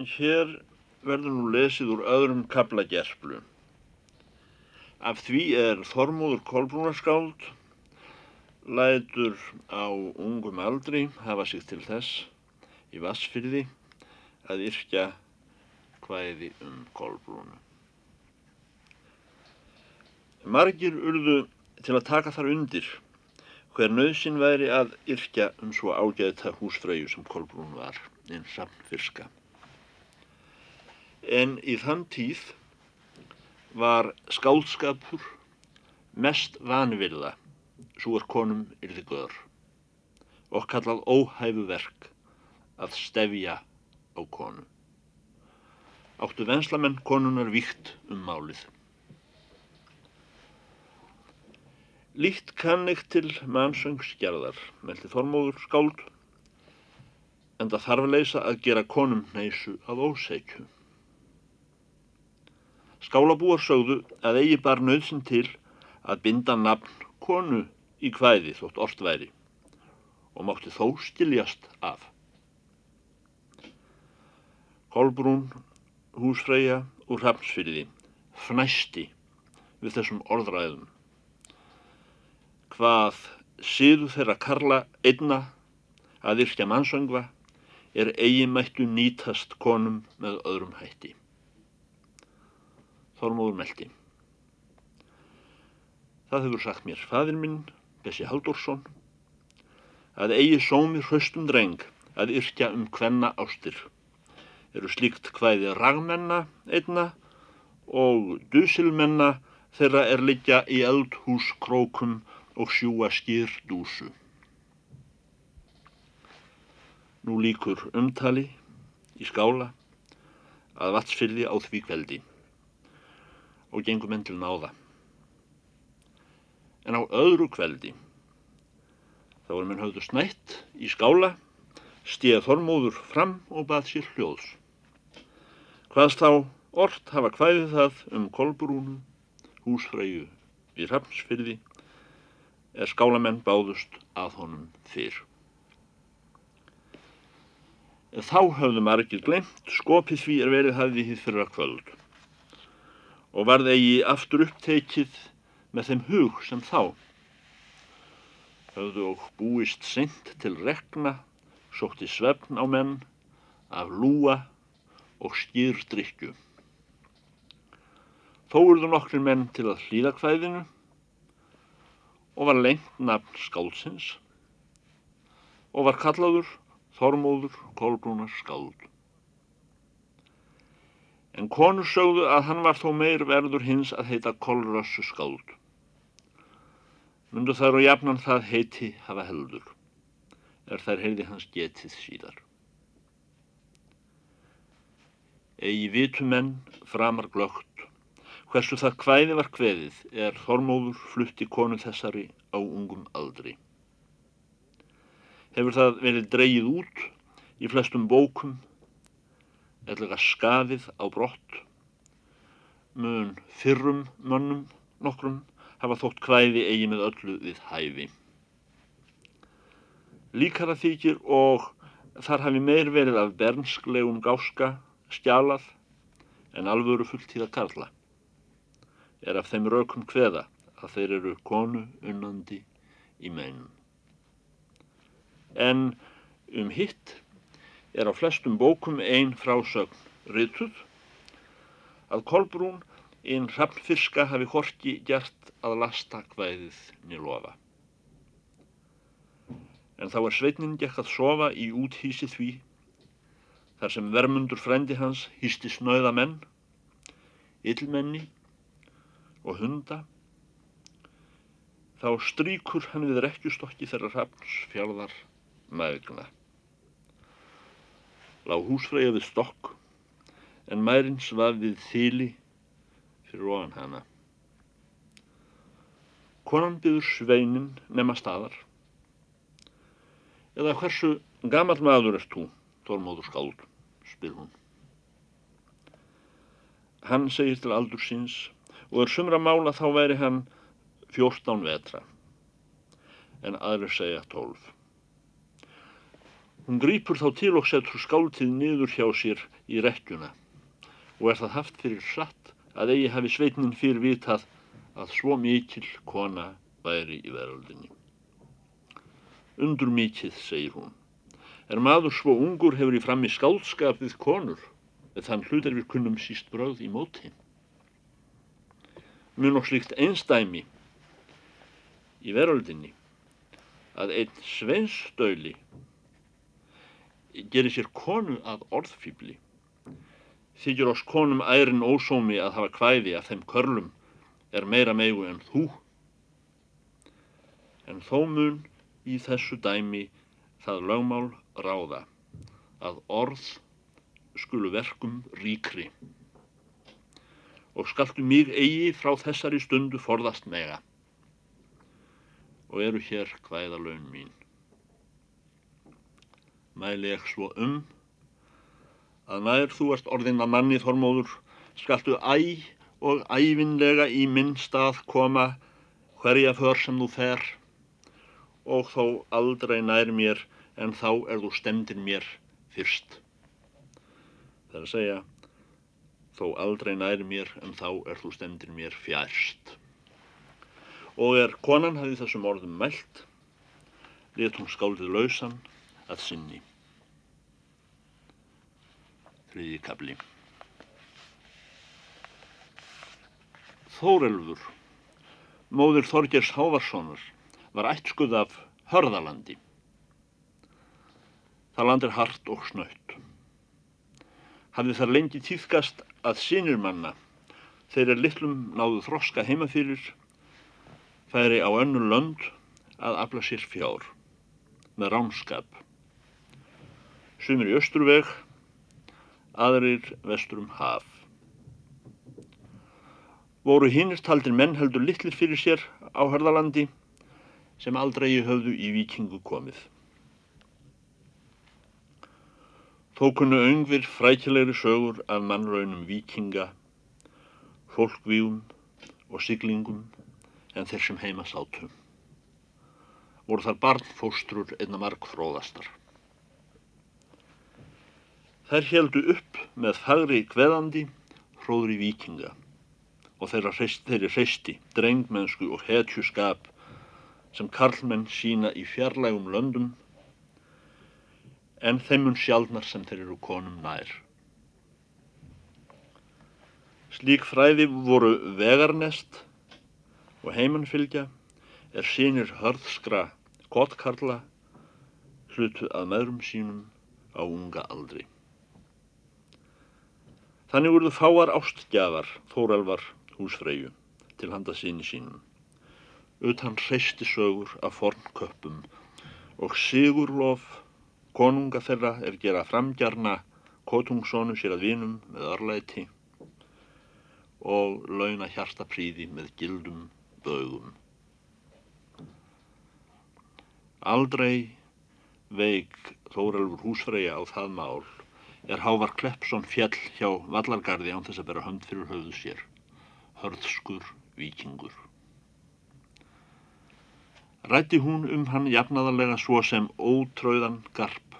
Hér verður nú lesið úr öðrum kablagerflu. Af því er Þormóður Kolbrúnarskáld lætur á ungum aldri hafa sig til þess í Vassfyrði að yrkja hvæði um Kolbrúnu. Margir urðu til að taka þar undir hver nöðsin væri að yrkja um svo ágæðta húsfreyju sem Kolbrún var, einn samfyrska. En í þann tíð var skáldskapur mest vanvirða, svo er konum yrði göður, og kallað óhæfu verk að stefja á konu. Áttu venslamenn konunar víkt um málið. Líkt kann ekki til mannsöngsgerðar, meldi Þormóður skáld, en það þarf að leysa að gera konum neysu af óseikju. Skálabúar sögðu að eigi bar nöðsin til að binda nafn konu í kvæði þótt orst væri og mátti þó skiljast af. Kolbrún, húsfreyja úr Hrafnsfyrði, fnæsti við þessum orðræðum hvað síðu þeirra karla einna að yrkja mannsöngva er eigimættu nýtast konum með öðrum hætti. Þormóður meldi. Það hefur sagt mér fadir minn, Bessi Haldursson, að eigi sómi hraustum dreng að yrkja um hvenna ástir. Eru slíkt hvæði ragmenna einna og dusilmenna þeirra er liggja í eldhús krókum og sjúa skýrdúsu. Nú líkur umtali í skála að vatsfyrði á því kveldi og gengum enn til náða. En á öðru kveldi þá er minn höfðu snætt í skála, stíða þormóður fram og bað sér hljóðs. Hvaðst þá orrt hafa hvæðið það um kolbrúnu, húsfræju við Hrafnsfyrði er skálamenn báðust að honum fyrr. Þá höfðu margir glemt, skopið því er verið hafði hýð fyrra kvöld og varð eigi aftur upptekið með þeim hug sem þá. Höfðu og búist seint til rekna, sótti svefn á menn, af lúa og skýrdrykju. Þó urðu nokkri menn til að hlýða kvæðinu og var lengt nafn skáldsins og var kallaður Þormóður Kolbrúnar skáld. En konur sögðu að hann var þó meir verður hins að heita Kolrössu skáld. Mundu þær og jafnan það heiti hafa heldur, er þær heiti hans getið síðar. Egi vitumenn framar glögt Hversu það hvæði var hveðið er Þormóður flutti konu þessari á ungum aldri. Hefur það verið dreyið út í flestum bókum, eðlega skafið á brott, mun fyrrum mönnum nokkrum hafa þótt hvæði eigi með öllu við hæfi. Líkara þykir og þar hafi meir verið af bernsklegum gáska stjálað en alvöru fulltíða karla er af þeim rökum hveða að þeir eru konu unnandi í meinum. En um hitt er á flestum bókum einn frásögn rituð að Kolbrún einn hrafnfyrska hafi horki gert að lasta hvæðið nýlofa. En þá er sveitnin gekk að sofa í úthísi því þar sem vermundur frendi hans hýsti snöða menn, illmenni og hunda þá stríkur hann við rekkjustokki þeirra hrafns fjárðar maðurna. Lág húsfræja við stokk en mærin svaf við þýli fyrir ofan hana. Konan byður sveinin nema staðar. Eða hversu gammal maður erst þú, Þormóður skáld, spyr hún. Hann segir til aldur síns og er sumra mála þá væri hann 14 vetra en aðri segja 12. Hún grýpur þá til og setur skáltið niður hjá sér í rekkjuna og er það haft fyrir satt að eigi hafi sveitnin fyrir vitað að svo mikil kona væri í veröldinni. Undur mikið, segir hún. Er maður svo ungur hefur í frammi skáldskap við konur, eða þann hlut er við kunnum síst bröð í móti. Mun og slíkt einstæmi í veröldinni að einn sveinsdöli gerir sér konu að orðfýbli. Þykir oss konum ærin ósómi að hafa kvæði af þeim körlum er meira meigu en þú. En þó mun í þessu dæmi það lögmál ráða að orð skulu verkum ríkri og skaltu mig eigi frá þessari stundu forðast mega og eru hér hvaða laun mín mæli ég svo um að nær þú ert orðin að manni þormóður skaltu æ og æfinlega í minn stað koma hverja för sem þú fer og þó aldrei nær mér en þá er þú stemdir mér fyrst. Það er að segja þó aldrei nær mér en þá er þú stemdir mér fjærst. Og er konan hafið þessum orðum mælt, lit hún skáldið lausan að sinni. Þriði kabli. Þórelfur, móður Þorgers Hávarssonar, var ættskuð af Hörðalandi. Það land er hart og snöytt. Hafði þar lengi týðkast að sínir manna, þeir er litlum náðu þroska heima fyrir, færi á önnu lönd að afla sér fjár, með ránskap. Sumir í östruveg, aðrir vesturum haf. Voru hinnist haldir menn heldur litlir fyrir sér á Hörðalandi sem aldrei höfðu í vikingu komið. Þó kunnu öngvir frækilegri sögur af mannraunum vikinga, fólkvíum og siglingum en þeir sem heima sátum. Voru þar barnfóstrur einna marg fróðastar. Þær heldu upp með fagri kveðandi hróðri vikinga og þeirra hreisti, drengmennsku og hetjuskap sem karlmenn sína í fjarlægum löndum en þeimun sjálfnar sem þeir eru konum nær. Slík fræði voru vegarnest og heimannfylgja er sínir hörðskra gottkarla hlutu að meðrum sínum á unga aldri. Þannig voruð fáar ástgjafar Þóralvar húsfreyju til handa síni sínum. Utan hreisti sögur af fornköpum og Sigurlof, konunga þeirra, er gera framgjarna kotungsónu sér að vinum með örlæti og launa hjarta príði með gildum bögum. Aldrei veik Þóralfur húsfreyja á það mál er Hávar Kleppsson fjall hjá Vallargarði án þess að bera hönd fyrir höfðu sér. Hörðskur vikingur. Rætti hún um hann jafnaðarlega svo sem ótröðan garp.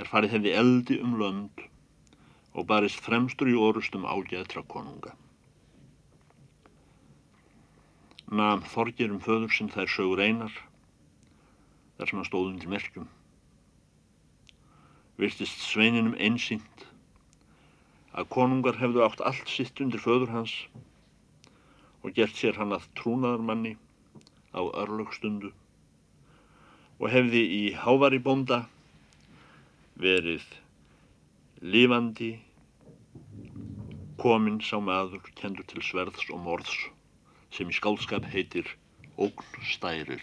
Er farið hefði eldi um lönd og barist fremstur í orustum ágæðtra konunga. Nam þorgir um föður sem þær sögur einar, þar sem hann stóðum til merkjum virtist sveininum einsýnt að konungar hefðu átt allt sitt undir föður hans og gert sér hann að trúnaðarmanni á örlögstundu og hefði í hávari bónda verið lífandi kominn sá maður kendur til sverðs og morðs sem í skálskap heitir ógnstærir.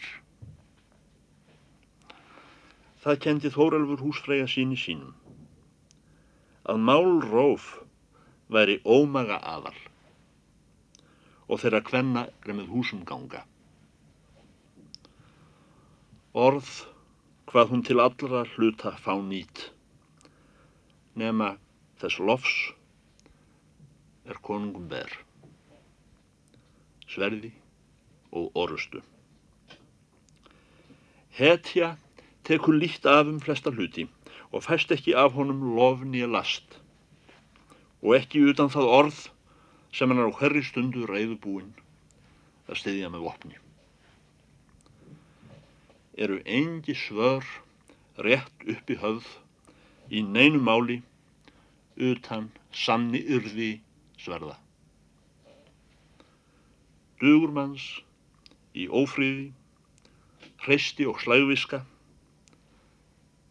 Það kendi Þóralfur húsfreyja síni sínum. Að málróf væri ómaga aðal og þeirra kvenna er með húsum ganga. Orð hvað hún til allra hluta fá nýtt nema þess lofs er konungum ber sverði og orustu. Hetja tekur lítt af um flesta hluti og fæst ekki af honum lofni last og ekki utan það orð sem hann á hverri stundu reyðubúinn að stiðja með vopni. Eru engi svör rétt upp í höfð í neinu máli utan sanni yrði sverða. Dugurmanns í ófríði, hreisti og slægviska,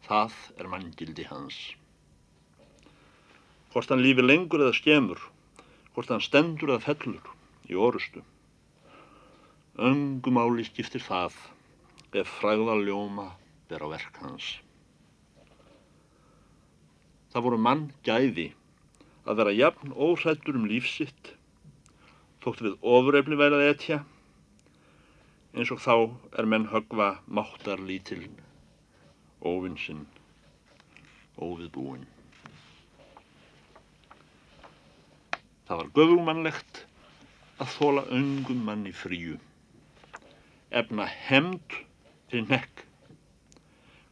það er manngildi hans. Hvort hann lífi lengur eða skemur, hvort hann stendur eða fellur í orustu. Öngumáli skiptir það ef fræða ljóma ber á verk hans. Það voru mann gæði að vera jafn óhrættur um lífsitt, þótt við ofurefli værað etja, eins og þá er menn högva máttar lítiln, óvinsinn, óviðbúinn. Það var göfugmannlegt að þóla öngum manni fríu, efna hemd fyrir nekk,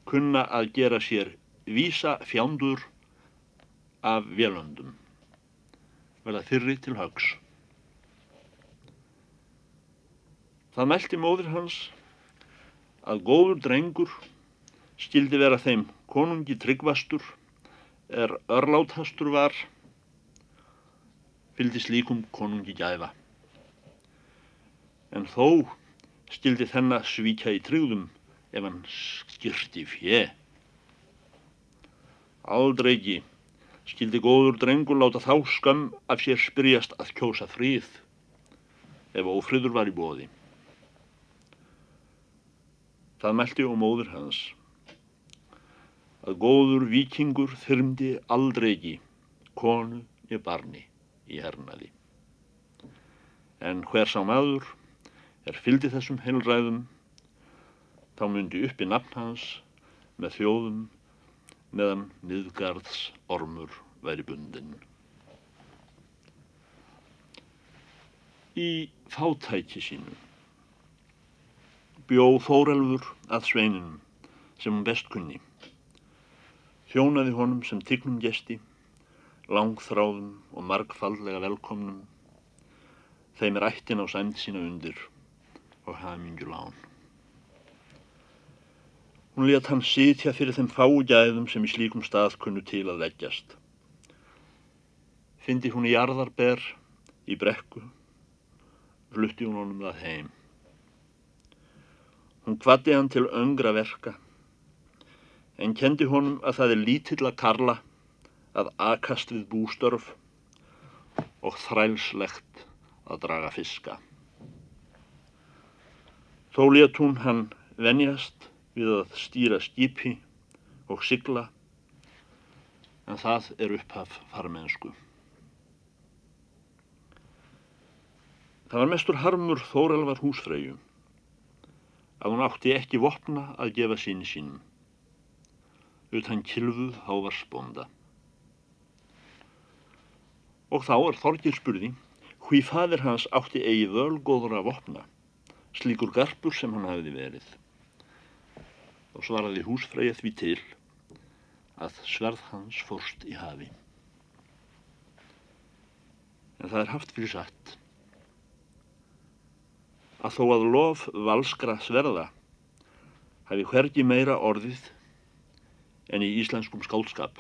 kunna að gera sér vísa fjándur af vélöndum, verða þyrri til högs. Það meldi móðir hans að góður drengur skildi vera þeim konungi tryggvastur er örlátastur var, fylgdi slíkum konungi gæfa. En þó skildi þennan svíkja í tryggðum ef hann skyrti fjö. Aldrei ekki skildi góður drengur láta þá skam af sér spyrjast að kjósa fríð ef ófríður var í bóði. Það meldi og móður hans að góður vikingur þyrmdi aldrei ekki konu í barni í hernaði. En hver sá maður er fyldi þessum heilræðum þá myndi uppi nafn hans með þjóðum meðan niðgarðs ormur væri bundin. Í fátæki sínu bjó Þórelfur að sveininum sem hún best kunni. Þjónaði honum sem tignum gesti, langþráðum og margfallega velkomnum, þeim er ættin á sæmt sína undir og hamingjul án. Hún let hann sitja fyrir þeim fáu gæðum sem í slíkum stað kunnu til að leggjast. Fyndi hún í jarðarber í brekku, flutti hún honum það heim. Hún kvatti hann til öngra verka, en kendi honum að það er lítill að karla að akast við bústörf og þrælslegt að draga fiska. Þó let hún hann venjast við að stýra skipi og sigla en það er upphaf farmennsku. Það var mestur harmur Þórelvar húsfreyju að hún átti ekki vopna að gefa síni sínum utan kilfuð hávarsbónda. Og þá er Þorgir spurði hví fadir hans átti eigi völgóðra vopna slíkur garpur sem hann hafiði verið og svaraði húsfreyja því til að sverð hans fórst í hafi. En það er haft fyrir satt að þó að lof valskra sverða hafi hvergi meira orðið en í íslenskum skálskap.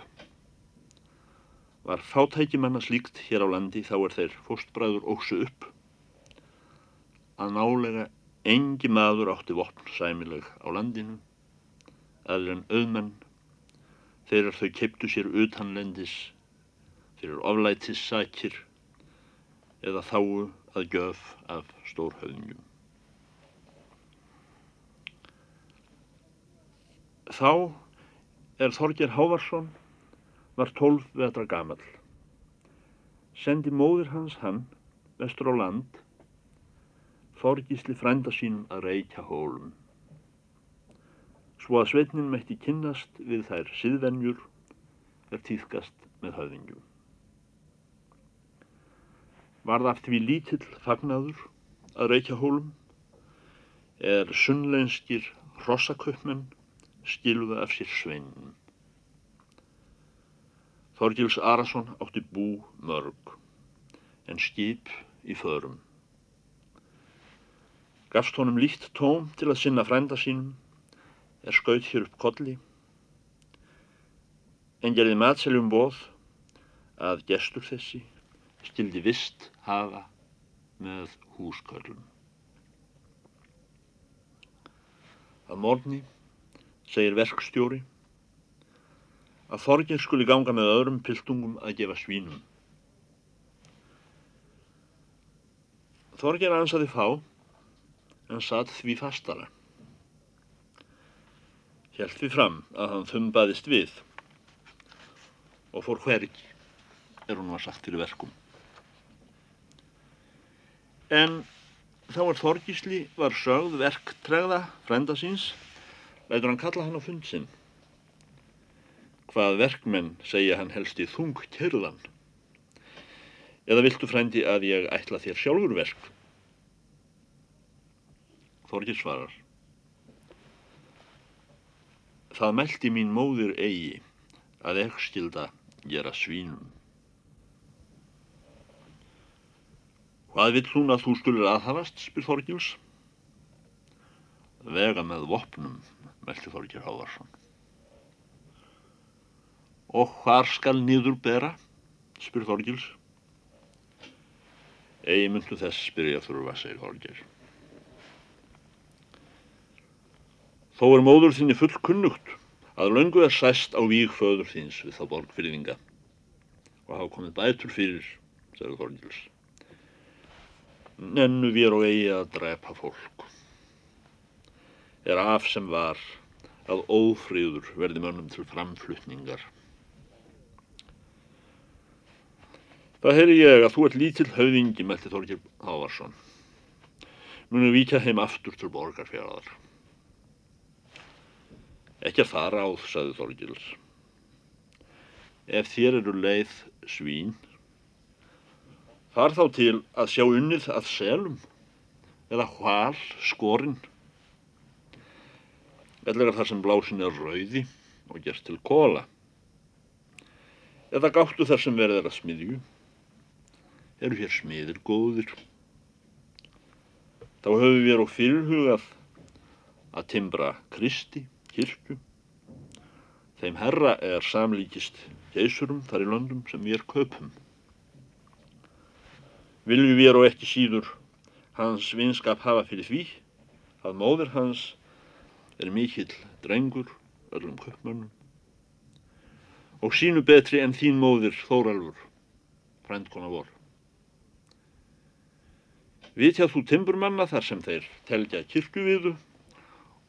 Var fátækimanna slíkt hér á landi þá er þeir fóstbræður óksu upp að nálega engi maður átti vopn sæmileg á landinu aður en auðmenn þegar þau keiptu sér utanlendis fyrir oflætis sakir eða þáu að gjöf af stórhauðinjum. Þá er Þorger Hávarsson var tólf vetra gamal. Sendi móðir hans hann vestur á land Þorgísli frænda sínum að reykja hólum svo að sveitnin mætti kynnast við þær siðvenjur er týðkast með höfðingjum. Varð aft við lítill fagnaður að reykja hólum er sunnlenskir hrossaköpmenn skilðu af sér sveinin. Þorgils Arason átti bú mörg, en skip í förum. Gafst honum líkt tóm til að sinna frænda sínum, er skaut hér upp kolli, en gerði matseljum bóð að gestur þessi skildi vist hafa með húskörlum. Að morgni segir verkstjóri að Þorgir skuli ganga með öðrum piltungum að gefa svínum. Þorgir ansaði fá en satt því fastara. Hjælt því fram að hann þumbaðist við og fór hvergi er hún var sagt til verkum. En þá er Þorgísli var sögð verktregða frænda síns, lætur hann kalla hann á fund sinn. Hvað verkmenn segja hann helst í þung kyrðan? Eða viltu frændi að ég ætla þér sjálfur verk? Þorgir svarar. Það meldi mín móðir eigi að ekki skilda gera svínum. Hvað vill hún að þú skulir aðhafast, spyr Þorgils. Vega með vopnum, meldi Þorgir Hávarsson. Og hvar skal nýður bera, spyr Þorgils. Egi myndu þess spyrja þurfa, segir Þorgir. Þó er móður þinni full kunnugt að löngu er sæst á víg föður þins við þá borgfyrðinga og hafa komið bætur fyrir, segir Þorgils nennu vér og eigi að drepa fólk. Er af sem var að ófríður verði mönnum til framflutningar. Það heyri ég að þú ert lítill höfðingi, meldi Þorgir Hávarsson. Munu víkja heim aftur til borgarfjaraðar. Ekki að fara áð, saði Þorgils. Ef þér eru leið svín, Far þá til að sjá unnið að selum eða hval skorinn. Vellega þar sem blásin er rauði og gerst til kóla. Eða gáttu þar sem verður að smiðju. Eru hér smiðir góðir. Þá höfum við og fyrirhugað að timbra Kristi, kirkju. Þeim herra er samlíkist geisurum þar í löndum sem við er köpum viljum við og ekki síður hans vinskap hafa fyrir því að móður hans er mikill drengur öllum köpmönnum og sínu betri en þín móður Þóralfur, frændkona vor. Vitjað þú timburmanna þar sem þeir telja kirkjuviðu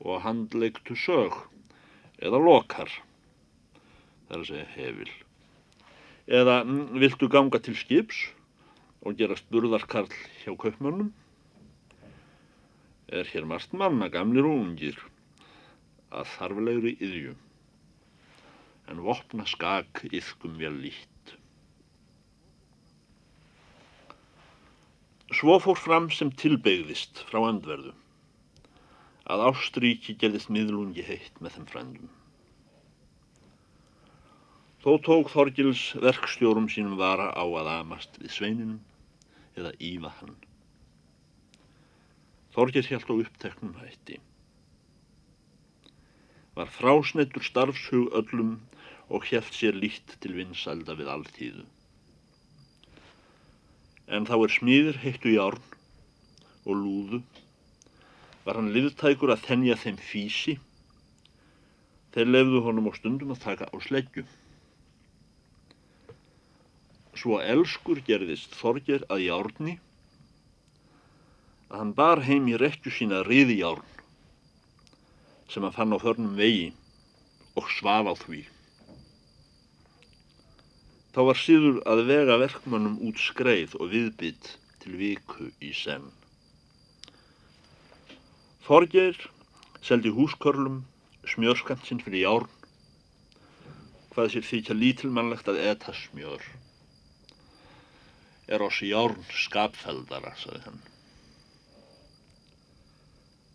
og handleiktu sög eða lokar, þar að segja hefil. Eða viltu ganga til skips og gerast burðarkarl hjá kaupmönnum er hér margt manna gamlir og ungir að þarflegri yðju en vopna skak yfkum vel lít. Svo fór fram sem tilbegðist frá andverðu að Ástríki gerðist miðlungi heitt með þeim frændum. Þó tók Þorgils verkstjórum sínum vara á að amast við sveininum eða ífa hann. Þorgir hjælt á uppteknum hætti. Var frásnettur starfshug öllum og hjæft sér lít til vinsælda við alltíðu. En þá er smíður heittu járn og lúðu, var hann liðtækur að þennja þeim físi, þeir lefðu honum á stundum að taka á sleggju. Svo elskur gerðist Þorger að járni að hann bar heim í rekju sína riði járn sem hann fann á förnum vegi og svaf á því. Þá var síður að vega verkmannum út skreið og viðbytt til viku í senn. Þorger seldi húskörlum smjörskansinn fyrir járn hvað sér þykja lítilmannlegt að eta smjör er oss járn skapfeldara, saði hann.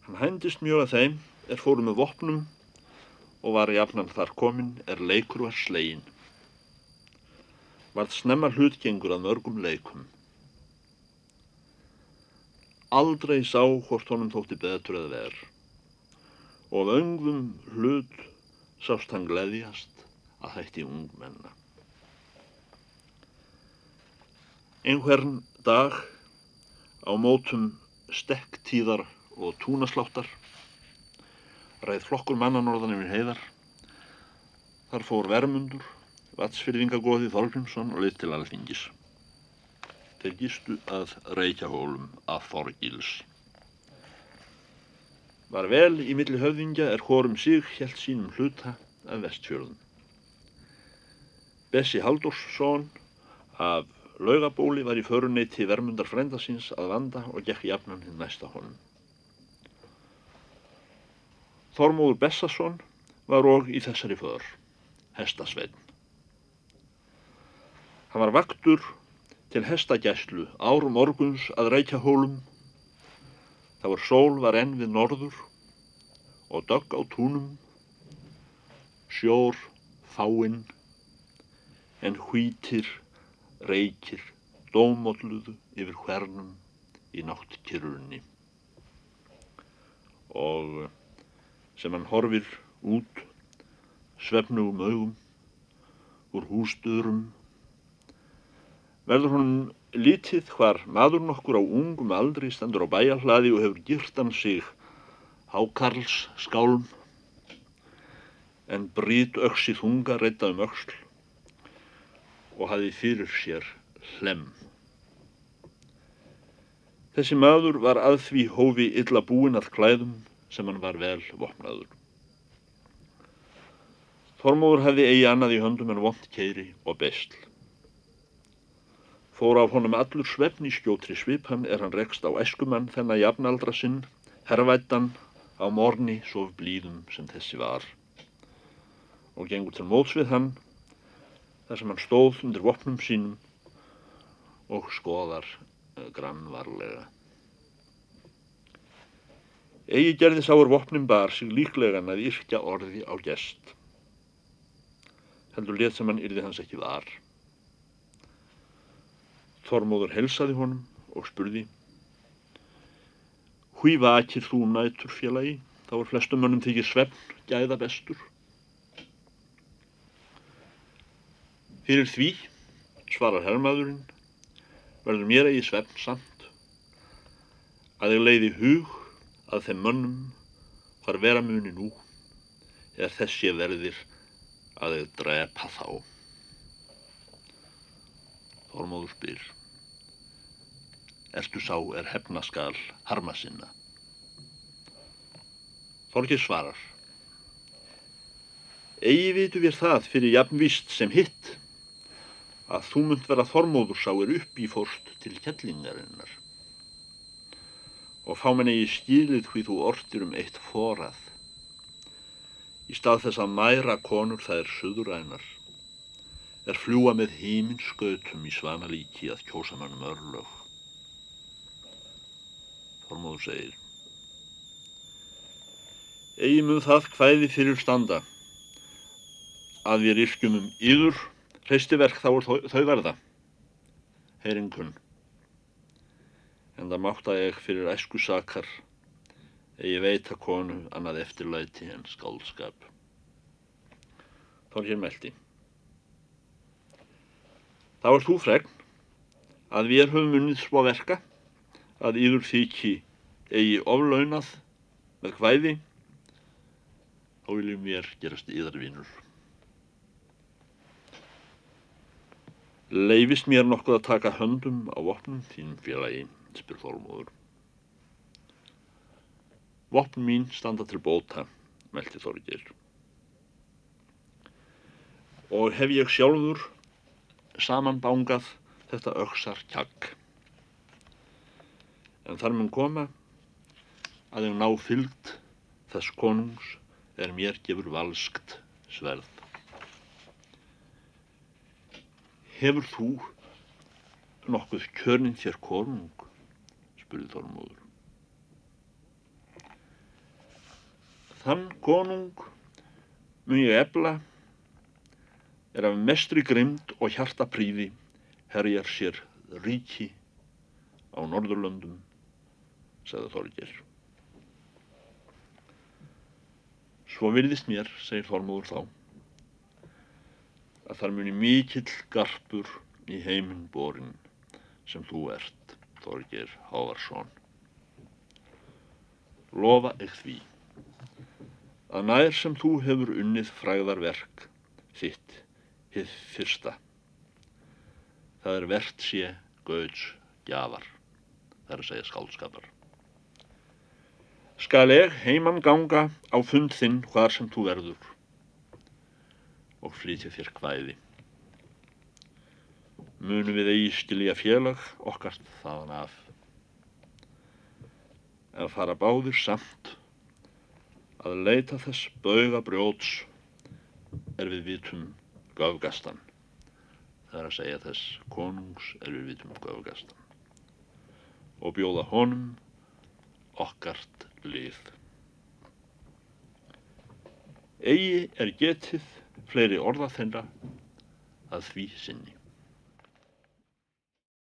Hann hændist mjög að þeim, er fóru með vopnum og var jafnan þar komin er leikur var slegin. Varð snemma hlutgengur að mörgum leikum. Aldrei sá hvort honum þótti betur eða verð og af öngum hlut sást hann gleðjast að hætti ungmenna. Einhvern dag á mótum stekktíðar og túnasláttar ræð flokkur mannanorðan yfir heiðar. Þar fór vermundur, vatsfyrðingagóði Þorgrímsson og lit til alþingis. Þeir gistu að reykjahólum að Þorgils. Var vel í milli höfðingja er hórum sig helt sínum hluta af vestfjörðum. Bessi Halldórsson af laugabóli var í föruneyti vermundar frendasins að vanda og gekk jafnan hinn næsta honum. Þormóður Bessason var og í þessari för, hestasveinn. Hann var vaktur til hestagæslu ár morguns að reykja hólum. Það var sól var enn við norður og dögg á túnum, sjór, fáinn, en hvítir, reykir, dómolluðu yfir hvernum í náttkyrrunni. Og sem hann horfir út svefnugum augum úr húsdurum verður hún lítið hvar maður nokkur á ungum aldri stendur á bæjahlaði og hefur gyrtan sig hákarls skálm en brít öksi þunga reyta um öksl og hafi fyrir sér hlem. Þessi maður var að því hófi illa búin að klæðum sem hann var vel vopnaður. Þormóður hefði eigi annað í höndum en vond keiri og bestl. Fór af honum allur svefn í skjótri svipan er hann rekst á eskumann þennan jafnaldra sinn, herrvættan á morni sof blíðum sem þessi var og gengur til móts við hann þar sem hann stóð undir vopnum sínum og skoðar eh, grannvarlega. Egi gerði sáur vopnum bar sig líklegan að yrkja orði á gest. Heldur let sem hann yrði hans ekki var. Þormóður helsaði honum og spurði Hví vakir þú nætur félagi? Þá er flestum mönnum þykir svefn gæða bestur. Fyrir því, svarar herrmaðurinn, verður mér eigi svefn samt, að ég leiði hug að þeim mönnum hvar vera muni nú er þessi verðir að þau drepa þá. Þormóður spyr Erstu sá er hefnaskal harma sinna. Þorgir svarar Egi vitu við það fyrir jafnvist sem hitt að þú munt vera þormóður sá er upp í fórst til kellingarinnar og fá menn eigi skilið hví þú ortir um eitt forað. Í stað þess að mæra konur það er suðurænar, er fljúa með híminn skautum í svanalíki að kjósa mannum örlög. Þormóður segir, Egi mun það hvæði fyrir standa, að við yrkjum um yður, hreistiverk þá er þau verða, heyringunn en það mátt að ég fyrir æsku sakar eða ég veit að konu annað eftirlæti en skálskap. Þorgir meldi. Þá er þú fregn að við höfum unnið svo verka að yður þykji eigi oflaunað með hvæði þá viljum mér gerast yðarvinur. Leifist mér nokkuð að taka höndum á vopnum þínum félagi spyr Þormóður. Vopn mín standa til bóta, meldi Þorgir. Og hef ég sjálfur samanbángað þetta auksar kjagg. En þar mun koma að ég ná fyllt þess konungs er mér gefur valskt sverð. Hefur þú nokkuð kjörnin þér konung spurði Þormóður. Þann konung mun ég ebla er af mestri grimd og hjarta príði herjar sér ríki á Norðurlöndum, sagði Þorgir. Svo virðist mér, segir Þormóður þá, að þar muni mikill garpur í heiminn borin sem þú ert, Þorgir Hávarsson. Lofa ekki því að nær sem þú hefur unnið fræðarverk þitt, hið fyrsta. Það er verðt sé gauðs gjafar, það er að segja skáldskapar. Skal ég heimann ganga á fund þinn hvar sem þú verður og flytja þér hvæði. Munum við eigi skilja félag okkart þaðan af. En fara báðir samt að leita þess bauga brjóts er við vitum göfgastan. Það er að segja þess konungs er við vitum göfgastan. Og bjóða honum okkart lið. Egi er getið fleiri orða þeirra að því sinni.